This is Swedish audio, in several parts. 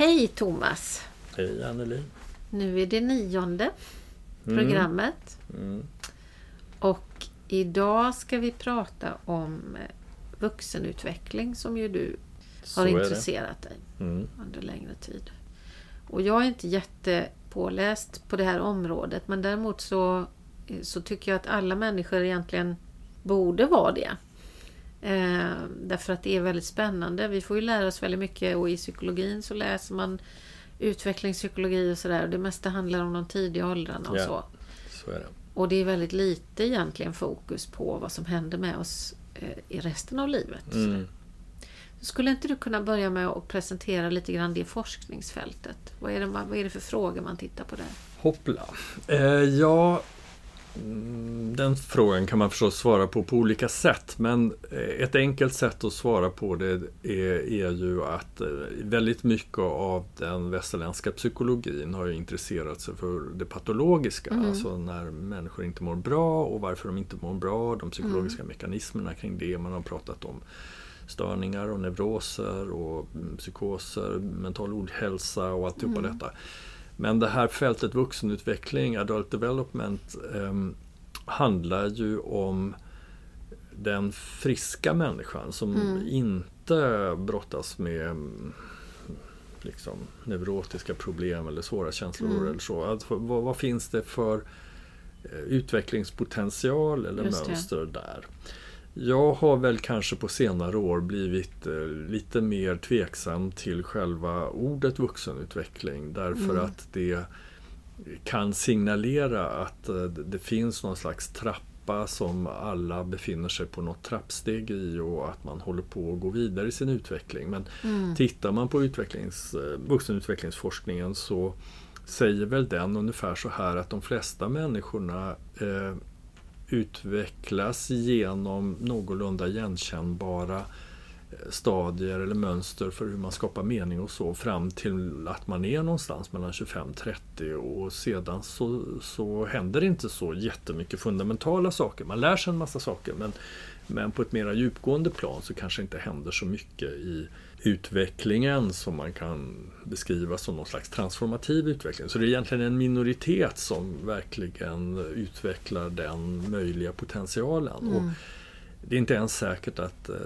Hej Thomas! Hej Anneli! Nu är det nionde programmet. Mm. Och idag ska vi prata om eh, vuxenutveckling som ju du har det. intresserat dig Mm. under längre tid. Och jag är inte jättepåläst på det här området men däremot så, så tycker jag att alla människor egentligen borde vara det. Eh, därför att det är väldigt spännande. Vi får ju lära oss väldigt mycket och i psykologin så läser man utvecklingspsykologi och sådär. Och det mesta handlar om de tidiga åldrarna och Ja. så. Så är det. Och det är väldigt lite egentligen fokus på vad som händer med oss eh, i resten av livet. Mm. Skulle inte du kunna börja med att presentera lite grann det forskningsfältet? Vad är det, vad är det för frågor man tittar på där? Hoppla. Eh, ja, den frågan kan man förstås svara på på olika sätt. Men eh, ett enkelt sätt att svara på det är, är ju att eh, väldigt mycket av den västerländska psykologin har ju intresserat sig för det patologiska. Mm. Alltså när människor inte mår bra och varför de inte mår bra. De psykologiska mekanismerna kring det. Man har pratat om störningar och neuroser och mm, psykoser, mental ohälsa och alltihopa detta. Men det här fältet vuxenutveckling, adult development, ehm, handlar ju om den friska människan som Mm. inte brottas med mm, liksom, neurotiska problem eller svåra känslor Mm. eller så. Alltså, vad, vad finns det för eh, utvecklingspotential eller Just det. mönster där? Jag har väl kanske på senare år blivit eh, lite mer tveksam till själva ordet vuxenutveckling därför Mm. att det kan signalera att eh, det finns någon slags trappa som alla befinner sig på något trappsteg i och att man håller på att gå vidare i sin utveckling. Men Mm. tittar man på utvecklings, eh, vuxenutvecklingsforskningen så säger väl den ungefär så här att de flesta människorna eh, utvecklas genom någorlunda igenkännbara eh, stadier eller mönster för hur man skapar mening och så fram till att man är någonstans mellan 25-30 och sedan så, så händer inte så jättemycket fundamentala saker. Man lär sig en massa saker men, men på ett mera djupgående plan så kanske inte händer så mycket i utvecklingen som man kan beskriva som någon slags transformativ utveckling. Så det är egentligen en minoritet som verkligen utvecklar den möjliga potentialen. Och mm det är inte ens säkert att eh,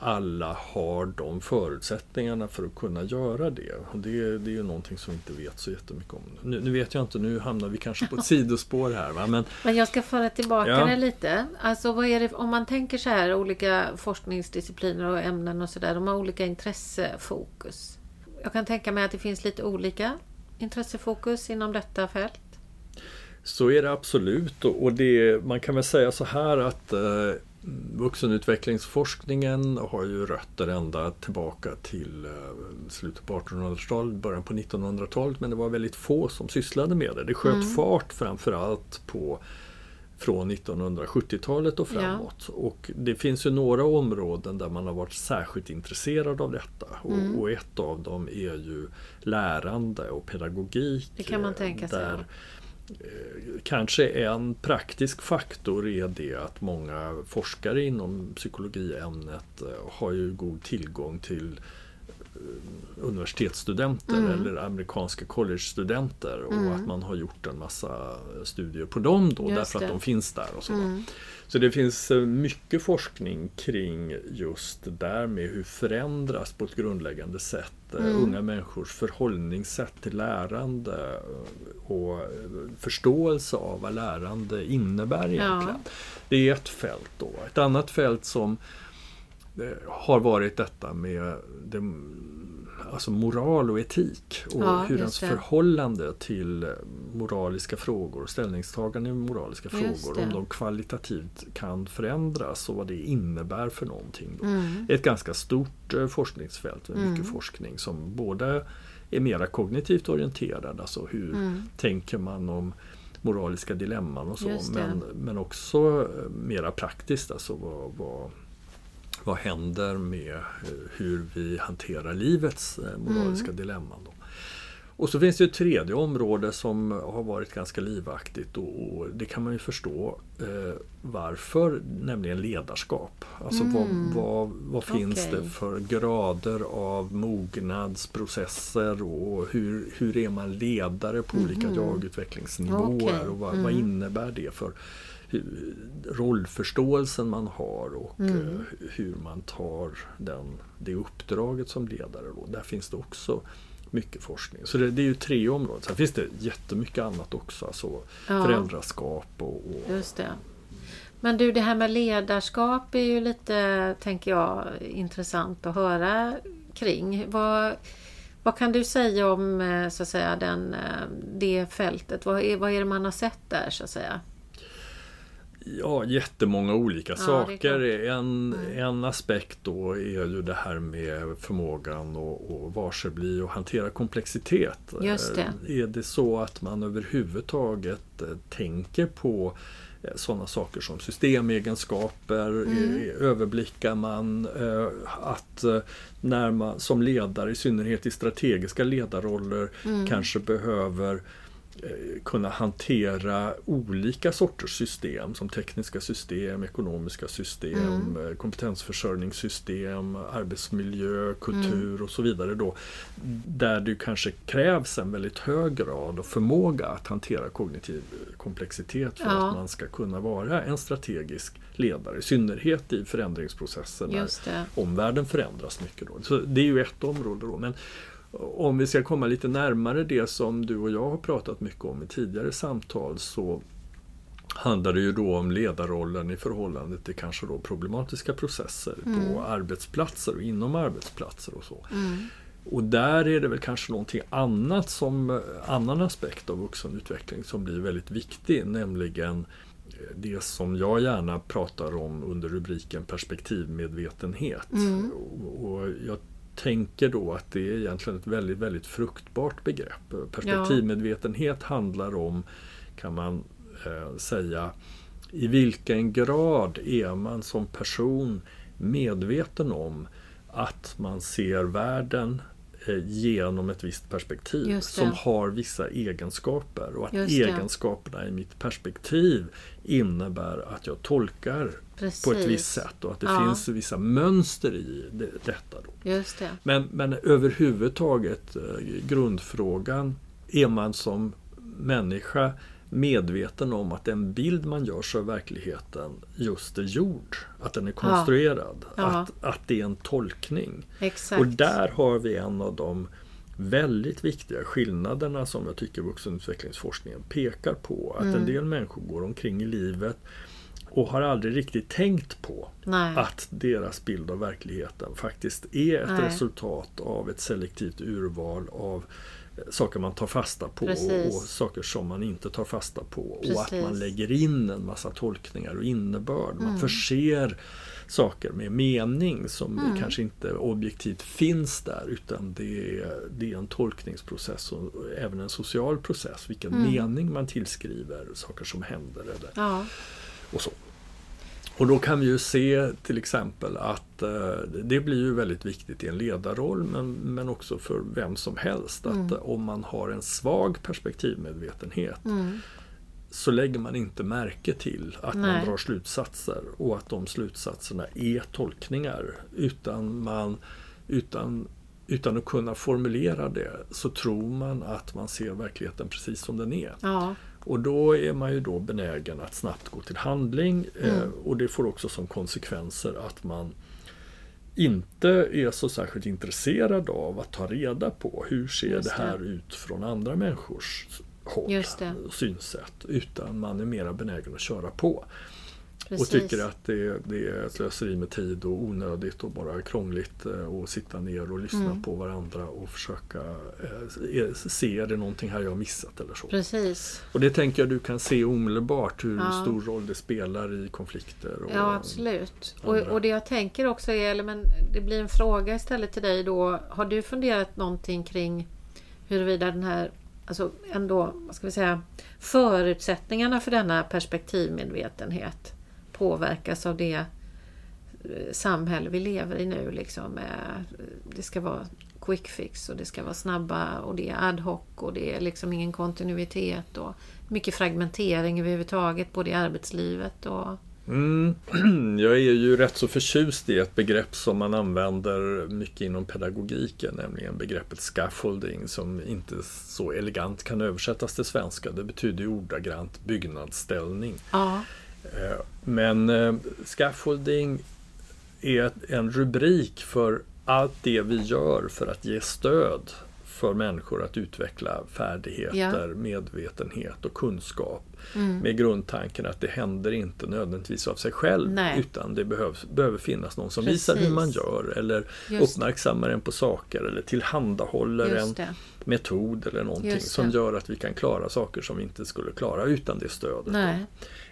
alla har de förutsättningarna för att kunna göra det. Och det, det är ju någonting som vi inte vet så jättemycket om. Nu, nu vet jag inte, nu hamnar vi kanske på ett sidospår här. Va? Men Men jag ska föra tillbaka Ja. det lite. Alltså vad är det, om man tänker så här, olika forskningsdiscipliner och ämnen och sådär, de har olika intressefokus. Jag kan tänka mig att det finns lite olika intressefokus inom detta fält. Så är det absolut och det, man kan väl säga så här att eh, vuxenutvecklingsforskningen har ju rötter ända tillbaka till eh, slutet på 1800-talet, början på 1900-talet men det var väldigt få som sysslade med det. Det sköt Mm. fart framförallt på från 1970-talet och framåt. Och det finns ju några områden där man har varit särskilt intresserad av detta. Mm. Och, och ett av dem är ju lärande och pedagogik. Det kan man eh, tänka sig, Där eh, Eh, kanske en praktisk faktor är det att många forskare inom psykologiämnet eh, har ju god tillgång till universitetsstudenter Mm. eller amerikanska collegestudenter och Mm. att man har gjort en massa studier på dem då Just därför det. att de finns där. och så. Mm. Så det finns eh, mycket forskning kring just det där med hur förändras på ett grundläggande sätt eh, Mm. unga människors förhållningssätt till lärande eh, och förståelse av vad lärande innebär egentligen. Det är ett fält då. Ett annat fält som har varit detta med det, alltså moral och etik och Ja, hur ens det. förhållande till eh, moraliska frågor och ställningstagande i moraliska Just frågor, det. om de kvalitativt kan förändras och vad det innebär för någonting. Då. Mm. Ett ganska stort eh, forskningsfält med mycket Mm. forskning som både är mera kognitivt orienterad, alltså hur Mm. tänker man om moraliska dilemman och så. Men, men också eh, mera praktiskt, alltså vad, vad, vad händer med eh, hur vi hanterar livets eh, moraliska Mm. dilemman. Då. Och så finns det ett tredje område som har varit ganska livaktigt och, och det kan man ju förstå eh, varför, nämligen ledarskap. Alltså mm. vad, vad, vad finns okay. det för grader av mognadsprocesser och hur, hur är man ledare på mm. olika jagutvecklingsnivåer okay. och vad, mm. vad innebär det för rollförståelsen man har och mm. Eh, hur man tar den, det uppdraget som ledare. Då. Där finns det också mycket forskning. Så det, det är ju tre områden. Sen finns det jättemycket annat också. Alltså ja. Föräldraskap och, och... Just det. Men du, det här med ledarskap är ju lite, tänker jag, intressant att höra kring. Vad, vad kan du säga om eh, så att säga, den, eh, det fältet? Vad är, vad är det man har sett där så att säga? Ja, jättemånga olika ja, saker. En, mm. en aspekt då är ju det här med förmågan att varsebli och hantera komplexitet. Just det. Eh, är det så att man överhuvudtaget eh, tänker på eh, sådana saker som systemegenskaper, mm. överblickar man att när man som ledare, i synnerhet i strategiska ledarroller, mm. kanske behöver Eh, kunna hantera olika sorters system som tekniska system, ekonomiska system, mm. Eh, kompetensförsörjningssystem, arbetsmiljö, kultur mm. och så vidare. Då, där det kanske krävs en väldigt hög grad och förmåga att hantera kognitiv komplexitet för ja. att man ska kunna vara en strategisk ledare, i synnerhet i förändringsprocesser när omvärlden förändras mycket. Då. Så det är ju ett område. Då. Men om vi ska komma lite närmare det som du och jag har pratat mycket om i tidigare samtal så handlar det ju då om ledarrollen i förhållande till kanske då problematiska processer mm. på arbetsplatser och inom arbetsplatser och så. Mm. Och där är det väl kanske någonting annat som annan aspekt av vuxenutveckling som blir väldigt viktig, nämligen det som jag gärna pratar om under rubriken perspektivmedvetenhet. Mm. Och jag tänker då att det är egentligen ett väldigt, väldigt fruktbart begrepp. Perspektivmedvetenhet handlar om, kan man eh, säga, i vilken grad är man som person medveten om att man ser världen eh, genom ett visst perspektiv som har vissa egenskaper. Och att egenskaperna i mitt perspektiv innebär att jag tolkar Precis. på ett visst sätt och att det ja. finns vissa mönster i det, detta. Då. Just det. Men, men överhuvudtaget, eh, grundfrågan, är man som människa medveten om att den bild man gör sig av verkligheten just är gjord, att den är konstruerad, ja. Ja. Att, att det är en tolkning. Exakt. Och där har vi en av de väldigt viktiga skillnaderna som jag tycker vuxenutvecklingsforskningen pekar på. Att mm. en del människor går omkring i livet och har aldrig riktigt tänkt på Nej. att deras bild av verkligheten faktiskt är ett Nej. resultat av ett selektivt urval av eh, saker man tar fasta på och, och, saker som man inte tar fasta på. Precis. Och att man lägger in en massa tolkningar och innebörd. Man mm. förser saker med mening som mm. kanske inte objektivt finns där utan det är, det är en tolkningsprocess och även en social process. Vilken mm. mening man tillskriver saker som händer. Eller, ja. och så. Och då kan vi ju se till exempel att eh, det blir ju väldigt viktigt i en ledarroll men, men också för vem som helst att mm. om man har en svag perspektivmedvetenhet mm. så lägger man inte märke till att Nej. man drar slutsatser och att de slutsatserna är tolkningar utan man utan utan att kunna formulera det så tror man att man ser verkligheten precis som den är. Ja. Och då är man ju då benägen att snabbt gå till handling eh, mm. och det får också som konsekvenser att man inte är så särskilt intresserad av att ta reda på hur ser det. det här ut från andra människors håll, och synsätt. Utan man är mera benägen att köra på. Precis. Och tycker att det, det är slöseri med tid och onödigt och bara krångligt att eh, sitta ner och lyssna mm. på varandra och försöka eh, se, är det någonting här jag har missat eller så. Precis. Och det tänker jag du kan se omedelbart hur ja. stor roll det spelar i konflikter. Och ja absolut. Och, och, det jag tänker också är, eller men det blir en fråga istället till dig då. Har du funderat någonting kring huruvida den här alltså ändå, vad ska vi säga, förutsättningarna för denna perspektivmedvetenhet påverkas av det eh, samhälle vi lever i nu. Liksom. Det ska vara quick fix och det ska vara snabba och det är ad hoc och det är liksom ingen kontinuitet och mycket fragmentering överhuvudtaget både i arbetslivet och Mm. Jag är ju rätt så förtjust i ett begrepp som man använder mycket inom pedagogiken, nämligen begreppet scaffolding som inte så elegant kan översättas till svenska. Det betyder ju ordagrant byggnadsställning. ja, Eh, Men eh, scaffolding är en rubrik för allt det vi gör för att ge stöd för människor att utveckla färdigheter, medvetenhet och kunskap. Mm. Med grundtanken att det händer inte nödvändigtvis av sig själv Nej. utan det behövs, behöver finnas någon som Precis. visar hur man gör eller Just- uppmärksammar en på saker eller tillhandahåller en metod eller någonting som gör att vi kan klara saker som vi inte skulle klara utan det stödet.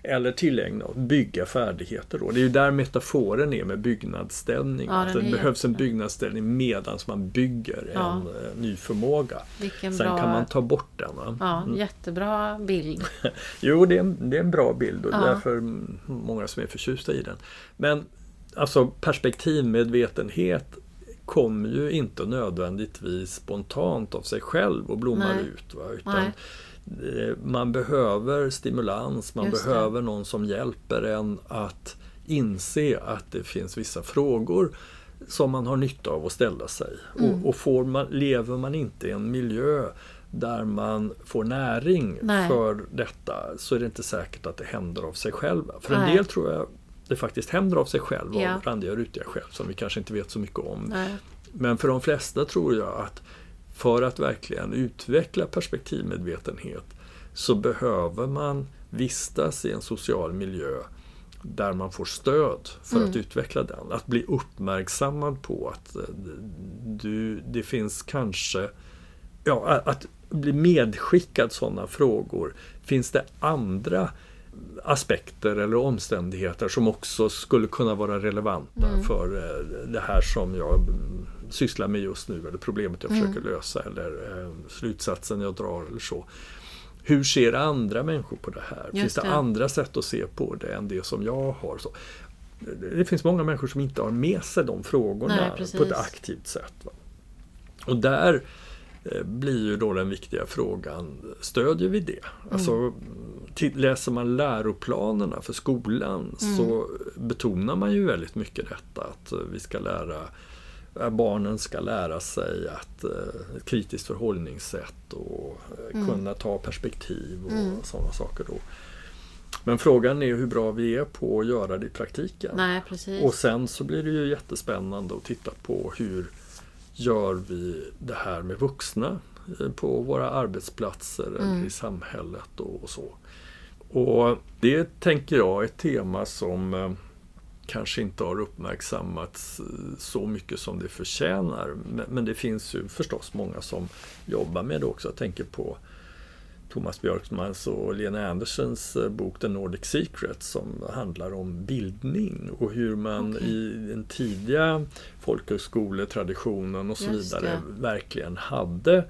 Eller tillägna och bygga färdigheter. Då. Det är ju där metaforen är med byggnadsställning. Ja, att det behövs en byggnadsställning medan man bygger Ja. en eh, ny förmåga. vilken Sen bra... kan man ta bort den. Va? Ja, jättebra bild. Jo, det är, en, det är en bra bild och Ja. därför många som är förtjusta i den. Men alltså perspektivmedvetenhet kommer ju inte nödvändigtvis spontant av sig själv och blommar Nej. ut. Va? Utan Nej. eh, man behöver stimulans, man Just det. behöver någon som hjälper en att inse att det finns vissa frågor som man har nytta av att ställa sig. Mm. Och, och man, lever man inte i en miljö där man får näring Nej. för detta så är det inte säkert att det händer av sig själv. För en Nej. del tror jag det faktiskt händer av sig själv Ja. av randiga rutiga skäl som vi kanske inte vet så mycket om. Nej. Men för de flesta tror jag att för att verkligen utveckla perspektivmedvetenhet så behöver man vistas i en social miljö där man får stöd för Mm. att utveckla den. Att bli uppmärksammad på att eh, du, det finns kanske ja, att bli medskickad sådana frågor. Finns det andra aspekter eller omständigheter som också skulle kunna vara relevanta Mm. för eh, det här som jag sysslar med just nu eller problemet jag Mm. försöker lösa eller eh, slutsatsen jag drar eller så. Hur ser andra människor på det här? Finns det, det. andra sätt att se på det än det som jag har? Så, det finns många människor som inte har med sig de frågorna Nej, på ett aktivt sätt. Va? Och där blir ju då den viktiga frågan, stödjer vi det? Alltså, till, läser man läroplanerna för skolan så betonar man ju väldigt mycket detta att eh, vi ska lära eh, Barnen ska lära sig att eh, kritiskt förhållningssätt och eh, kunna ta perspektiv och Mm. sådana saker. Då. Men frågan är hur bra vi är på att göra det i praktiken. Nej. Och sen så blir det ju jättespännande att titta på hur gör vi det här med vuxna eh, på våra arbetsplatser eller Mm. i samhället och, och så. Och det tänker jag är ett tema som eh, kanske inte har uppmärksammats eh, så mycket som det förtjänar. Men, men det finns ju förstås många som jobbar med det också. Jag tänker på Thomas Björkmans och Lena Andersens eh, bok The Nordic Secret som handlar om bildning och hur man Okej. i den tidiga folkhögskoletraditionen och så Just vidare det. verkligen hade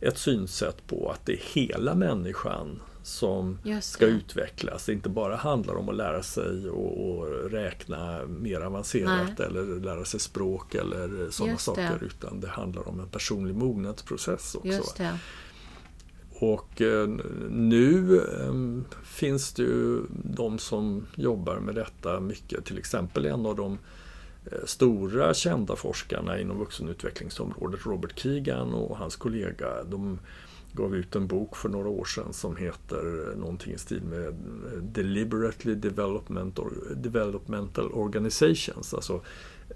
ett synsätt på att det är hela människan som ska utvecklas. Det inte bara handlar om att lära sig och, och räkna mer avancerat eller lära sig språk eller sådana saker utan det handlar om en personlig mognadsprocess också. Och eh, nu eh, finns det ju de som jobbar med detta mycket. Till exempel en av de eh, stora kända forskarna inom vuxenutvecklingsområdet, Robert Keegan och hans kollega. De gav ut en bok för några år sedan som heter någonting i stil med Deliberately Development or, Developmental Organizations. Alltså,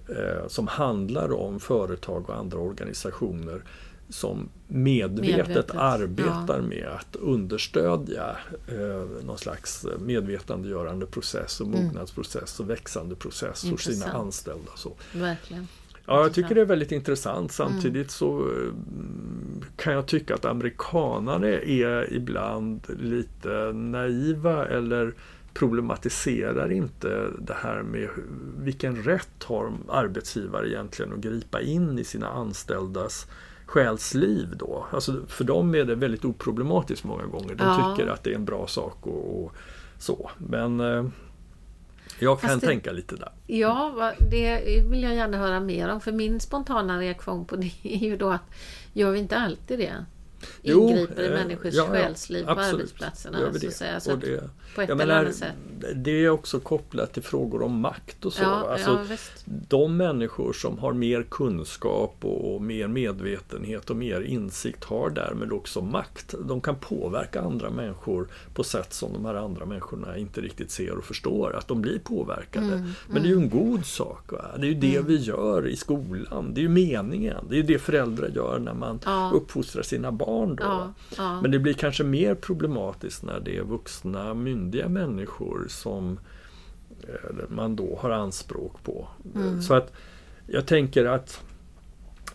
eh, som handlar om företag och andra organisationer som medvetet, Medvetet, arbetar med att understödja eh, någon slags medvetandegörande process och Mm. mognadsprocess och växande process hos sina anställda. Så. Verkligen. Ja, jag tycker det är väldigt intressant. Samtidigt Mm. så eh, kan jag tycka att amerikanare är ibland lite naiva eller problematiserar inte det här med vilken rätt har arbetsgivare egentligen att gripa in i sina anställdas själsliv då. Alltså för dem är det väldigt oproblematiskt många gånger. De Ja. tycker att det är en bra sak och, och så. Men eh, Jag kan det- tänka lite där. Ja, det vill jag gärna höra mer om. För min spontana reaktion på det är ju då att gör vi inte alltid det? Jo, Ingriper i eh, människors ja, ja, själsliv på absolut. arbetsplatserna. Så det. säga. Så Och det, på ett eller annat sätt. det är också kopplat till frågor om makt och så. Ja, alltså, ja, de människor som har mer kunskap och mer medvetenhet och mer insikt har därmed också makt. De kan påverka andra människor på sätt som de här andra människorna inte riktigt ser och förstår. Att de blir påverkade. Mm, Men det är ju en god sak. Va? Det är ju det vi gör i skolan. Det är ju meningen. Det är ju det föräldrar gör när man Ja. uppfostrar sina barn. Då? Ja, ja. Men det blir kanske mer problematiskt när det är vuxna myndiga människor som eh, man då har anspråk på. Mm. Så att jag tänker att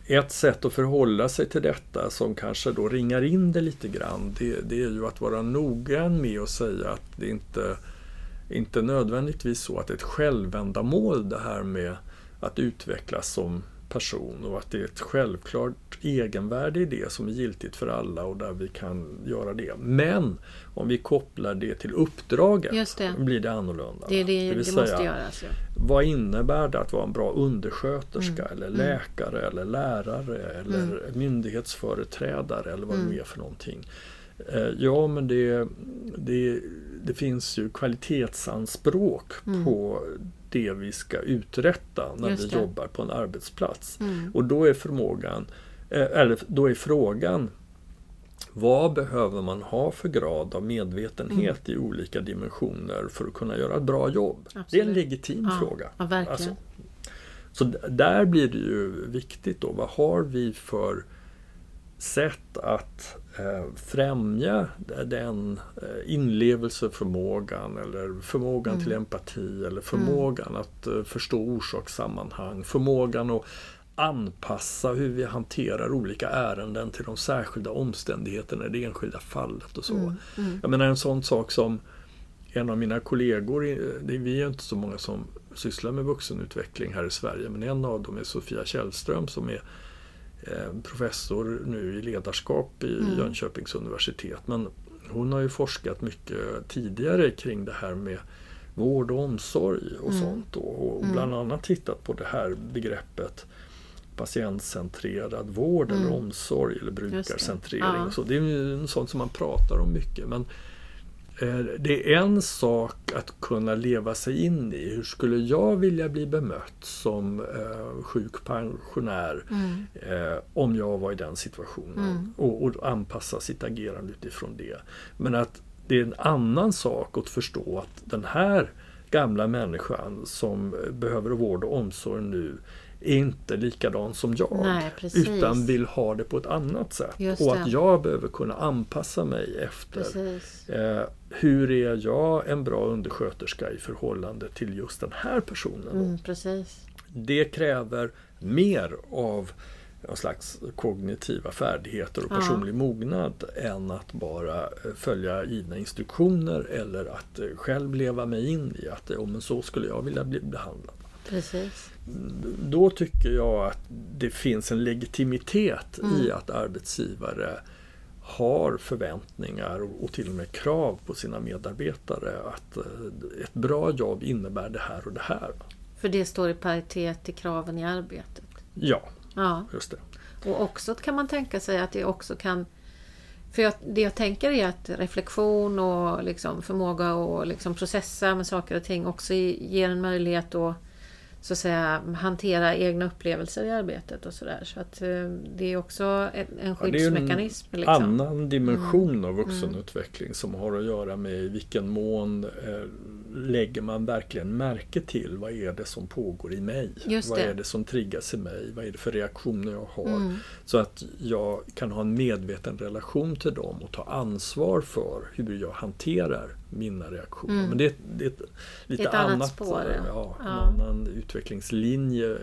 ett sätt att förhålla sig till detta som kanske då ringar in det lite grann det, det är ju att vara noggrann med att säga att det inte inte nödvändigtvis så att det är ett självändamål det här med att utvecklas som person och att det är ett självklart egenvärde i det som är giltigt för alla och där vi kan göra det. Men om vi kopplar det till uppdraget Just det. blir det annorlunda. Det, det, vill det säga, måste göras. Ja. vad innebär det att vara en bra undersköterska Mm, eller mm. läkare eller lärare eller myndighetsföreträdare eller vad det Mm. nu är för någonting. Eh, Ja men det, det, det finns ju kvalitetsanspråk Mm. på det vi ska uträtta när vi jobbar på en arbetsplats. Mm. Och då är förmågan, eh, eller då är frågan vad behöver man ha för grad av medvetenhet i olika dimensioner för att kunna göra ett bra jobb? Det är en Absolut. legitim Ja, fråga. ja. Alltså, så där blir det ju viktigt då, vad har vi för sätt att främja den eh, inlevelseförmågan eller förmågan Mm. till empati eller förmågan att eh, förstå orsakssammanhang, förmågan att anpassa hur vi hanterar olika ärenden till de särskilda omständigheterna i det enskilda fallet och så. Mm. Mm. Jag menar en sån sak som en av mina kollegor, det är vi är inte så många som sysslar med vuxenutveckling här i Sverige, men en av dem är Sofia Källström som är eh, professor nu i ledarskap i Mm. Jönköpings universitet. Men hon har ju forskat mycket tidigare kring det här med vård och omsorg och Mm. sånt. då, Och Mm. bland annat tittat på det här begreppet patientcentrerad vård Mm. eller omsorg eller brukarcentrering. Ja. Så. Det är ju sånt som man pratar om mycket. Men eh, det är en sak att kunna leva sig in i. Hur skulle jag vilja bli bemött som eh, sjuk pensionär Mm. eh, om jag var i den situationen? Mm. Och, och anpassa sitt agerande utifrån det. Men att det är en annan sak att förstå att den här gamla människan som behöver vård och omsorg nu är inte likadan som jag. Nej, utan vill ha det på ett annat sätt. Just och det. att jag behöver kunna anpassa mig efter eh, hur är jag en bra undersköterska i förhållande till just den här personen. Mm, precis. Det kräver mer av en slags kognitiva färdigheter och Ja. personlig mognad än att bara eh, följa givna instruktioner eller att eh, själv leva mig in i att eh, "Oh, men så skulle jag vilja bli behandlad. Precis. Då tycker jag att det finns en legitimitet i Mm. att arbetsgivare har förväntningar och till och med krav på sina medarbetare att eh, ett bra jobb innebär det här och det här. För det står i paritet till kraven i arbetet. Ja, Ja. just det. Och också kan man tänka sig att det också kan... För jag, det jag tänker är att reflektion och liksom förmåga att liksom processa med saker och ting också i- ger en möjlighet att så att säga hantera egna upplevelser i arbetet och sådär. Så att eh, det är också en, en Ja, det är en skyddsmekanism. liksom. annan dimension Mm. av vuxenutveckling som har att göra med i vilken mån eh, lägger man verkligen märke till vad är det som pågår i mig? Vad är det som triggas i mig? Vad är det för reaktioner jag har? Mm. Så att jag kan ha en medveten relation till dem och ta ansvar för hur jag hanterar mina reaktioner. Mm. Men det är, det är ett lite Ett annat annat spår, eh, ja. Ja, en annan utvecklingslinje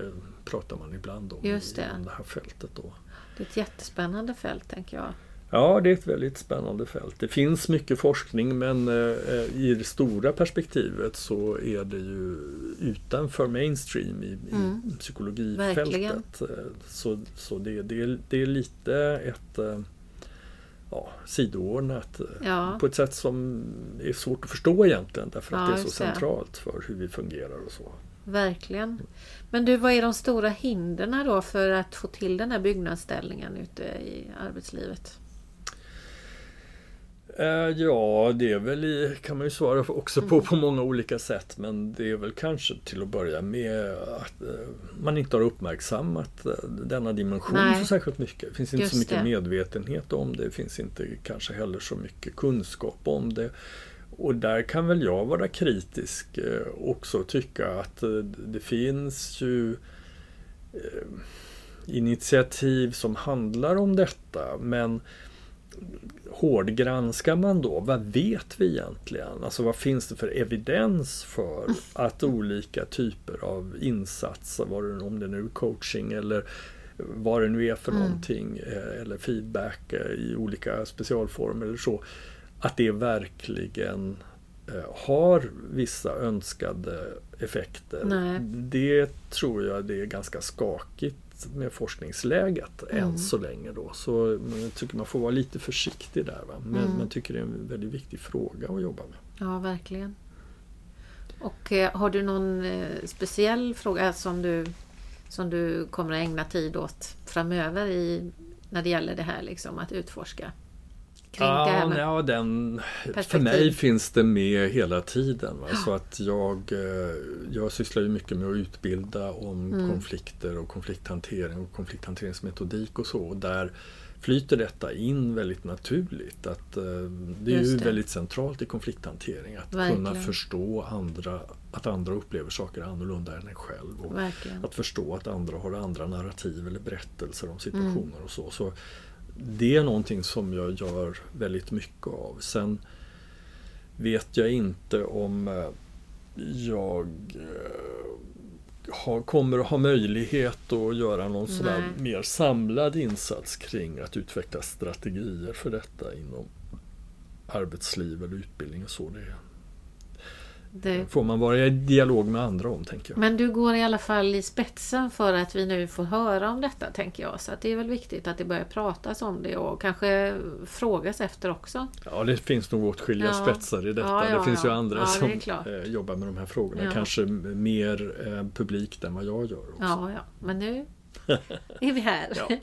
pratar man ibland om Just det. inom det här fältet. Då. Det är ett jättespännande fält tänker jag. Ja, det är ett väldigt spännande fält. Det finns mycket forskning men eh, i det stora perspektivet så är det ju utanför mainstream i, Mm. i psykologifältet. Verkligen. Eh, Så, så det, det, är- det är lite ett, eh, ja, sidoordnat Ja. på ett sätt som är svårt att förstå egentligen därför att Ja, det är så centralt för hur vi fungerar och så. Verkligen. Men du, vad är de stora hindren då för att få till den här byggnadsställningen ute i arbetslivet? Eh, Ja, det är väl kan man ju svara också på på många olika sätt men det är väl kanske till att börja med att eh, man inte har uppmärksammat eh, denna dimension Nej. så särskilt mycket. Det finns inte så Just mycket det. medvetenhet om det, det finns inte kanske heller så mycket kunskap om det. Och där kan väl jag vara kritisk eh, också tycka att eh, det finns ju eh, initiativ som handlar om detta men hårdgranskar man då, vad vet vi egentligen? Alltså vad finns det för evidens för att olika typer av insatser, det, om det nu är coaching eller vad det nu är för Mm. någonting, eller feedback i olika specialformer eller så, att det verkligen eh, har vissa önskade effekter. Nej. Det tror jag det är ganska skakigt med forskningsläget Mm. än så länge. Då. Så jag tycker man får vara lite försiktig där. Va? Men Mm. man tycker det är en väldigt viktig fråga att jobba med. Ja, verkligen. Och eh, har du någon eh, speciell fråga som du, som du kommer att ägna tid åt framöver i, när det gäller det här liksom, att utforska? Här Ja, med, ja, den, för mig finns det med hela tiden. Va? Så att jag, eh, jag sysslar ju mycket med att utbilda om Mm. konflikter och konflikthantering och konflikthanteringsmetodik och så. Och där flyter detta in väldigt naturligt. Att, eh, det är Just ju det. väldigt centralt i konflikthantering att Verkligen. kunna förstå andra, att andra upplever saker annorlunda än en själv. Och Verkligen. att förstå att andra har andra narrativ eller berättelser om Mm. situationer och så. så. Det är någonting som jag gör väldigt mycket av. Sen vet jag inte om eh, jag eh, har, kommer att ha möjlighet att göra någon Nej. mer samlad insats kring att utveckla strategier för detta inom arbetsliv eller utbildning och så. Det Det, får man vara i dialog med andra om tänker jag. men du går i alla fall i spetsen för att vi nu får höra om detta tänker jag. Så det är väl viktigt att det börjar pratas om det och kanske frågas efter också. Ja, det finns nog åtskilliga Ja. spetsar i detta. Ja, ja, det finns ju andra som eh, jobbar med de här frågorna. Kanske mer eh, publikt än vad jag gör. Också. Ja, ja, men nu är vi här. Men,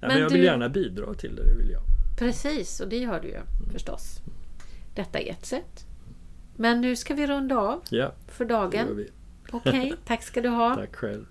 Men jag vill du- gärna bidra till det, det vill jag. Precis, och det gör du ju förstås. Detta är ett sätt. Men nu ska vi runda av Ja, för dagen. Okej, tack ska du ha. Tack själv.